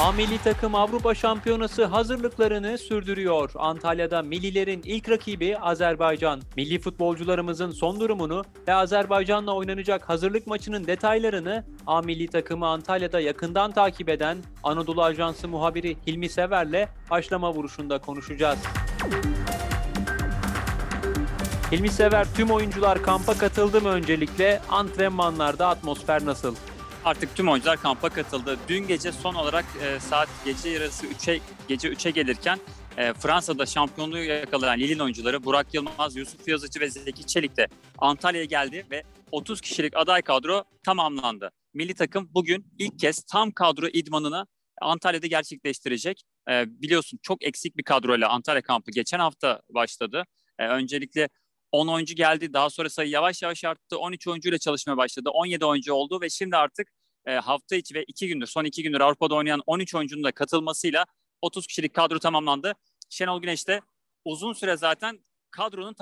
A milli takım Avrupa Şampiyonası hazırlıklarını sürdürüyor. Antalya'da millilerin ilk rakibi Azerbaycan. Milli futbolcularımızın son durumunu ve Azerbaycan'la oynanacak hazırlık maçının detaylarını A milli takımı Antalya'da yakından takip eden Anadolu Ajansı muhabiri Hilmi Sever'le başlama vuruşunda konuşacağız. Hilmi Sever tüm oyuncular kampa katıldı mı öncelikle? Antrenmanlarda atmosfer nasıl? Artık tüm oyuncular kampa katıldı. Dün gece son olarak e, saat gece yarısı 3'e gece 3'e gelirken e, Fransa'da şampiyonluğu yakalayan Lille'in oyuncuları Burak Yılmaz, Yusuf Yazıcı ve Zeki Çelik de Antalya'ya geldi ve 30 kişilik aday kadro tamamlandı. Milli takım bugün ilk kez tam kadro idmanını Antalya'da gerçekleştirecek. E, biliyorsun çok eksik bir kadroyla Antalya kampı geçen hafta başladı. E, öncelikle 10 oyuncu geldi. Daha sonra sayı yavaş yavaş arttı. 13 oyuncuyla çalışmaya başladı. 17 oyuncu oldu ve şimdi artık e, hafta içi ve 2 gündür, son 2 gündür Avrupa'da oynayan 13 oyuncunun da katılmasıyla 30 kişilik kadro tamamlandı. Şenol Güneş de uzun süre zaten kadronun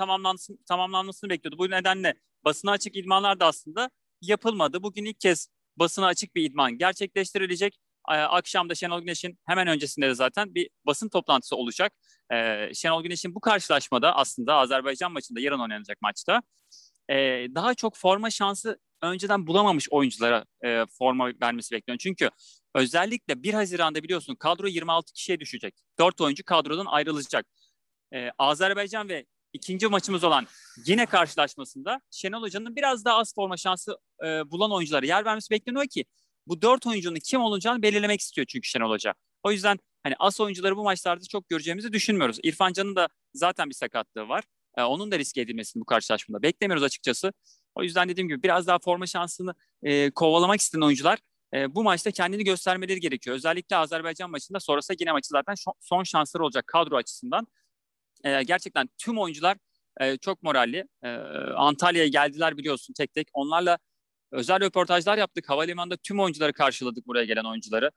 tamamlanmasını, bekliyordu. Bu nedenle basına açık idmanlar da aslında yapılmadı. Bugün ilk kez basına açık bir idman gerçekleştirilecek. Akşam da Şenol Güneş'in hemen öncesinde de zaten bir basın toplantısı olacak. Ee, Şenol Güneş'in bu karşılaşmada aslında Azerbaycan maçında yarın oynanacak maçta e, daha çok forma şansı önceden bulamamış oyunculara e, forma vermesi bekleniyor. Çünkü özellikle 1 Haziran'da biliyorsun kadro 26 kişiye düşecek. 4 oyuncu kadrodan ayrılacak. E, Azerbaycan ve ikinci maçımız olan yine karşılaşmasında Şenol Hoca'nın biraz daha az forma şansı e, bulan oyunculara yer vermesi bekleniyor ki bu dört oyuncunun kim olacağını belirlemek istiyor çünkü Şenol Hoca. O yüzden hani as oyuncuları bu maçlarda çok göreceğimizi düşünmüyoruz. İrfan Can'ın da zaten bir sakatlığı var. Ee, onun da riske edilmesini bu karşılaşmada beklemiyoruz açıkçası. O yüzden dediğim gibi biraz daha forma şansını e, kovalamak isteyen oyuncular e, bu maçta kendini göstermeleri gerekiyor. Özellikle Azerbaycan maçında sonrası yine maçı zaten son şansları olacak kadro açısından. E, gerçekten tüm oyuncular e, çok moralli. E, Antalya'ya geldiler biliyorsun tek tek. Onlarla özel röportajlar yaptık. Havalimanında tüm oyuncuları karşıladık buraya gelen oyuncuları.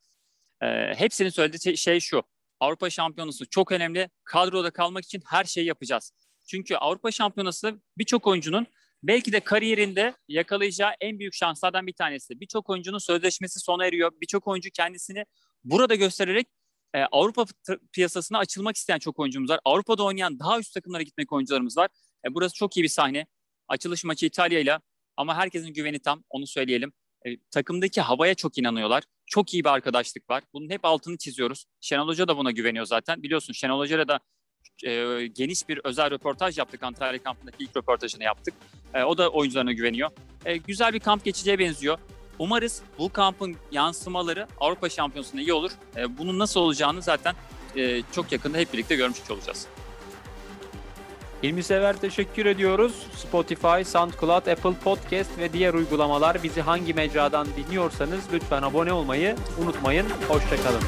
E, hepsinin söylediği şey şu. Avrupa Şampiyonası çok önemli. Kadroda kalmak için her şeyi yapacağız. Çünkü Avrupa Şampiyonası birçok oyuncunun belki de kariyerinde yakalayacağı en büyük şanslardan bir tanesi. Birçok oyuncunun sözleşmesi sona eriyor. Birçok oyuncu kendisini burada göstererek e, Avrupa piyasasına açılmak isteyen çok oyuncumuz var. Avrupa'da oynayan daha üst takımlara gitmek oyuncularımız var. E, burası çok iyi bir sahne. Açılış maçı İtalya ile ama herkesin güveni tam onu söyleyelim. E, takımdaki havaya çok inanıyorlar. Çok iyi bir arkadaşlık var. Bunun hep altını çiziyoruz. Şenol Hoca da buna güveniyor zaten. Biliyorsun Şenol Hoca'yla da e, geniş bir özel röportaj yaptık. Antalya kampındaki ilk röportajını yaptık. E, o da oyuncularına güveniyor. E, güzel bir kamp geçeceğe benziyor. Umarız bu kampın yansımaları Avrupa Şampiyonası'nda iyi olur. E, bunun nasıl olacağını zaten e, çok yakında hep birlikte görmüş olacağız. Hilmi Sever teşekkür ediyoruz. Spotify, SoundCloud, Apple Podcast ve diğer uygulamalar bizi hangi mecradan dinliyorsanız lütfen abone olmayı unutmayın. Hoşçakalın.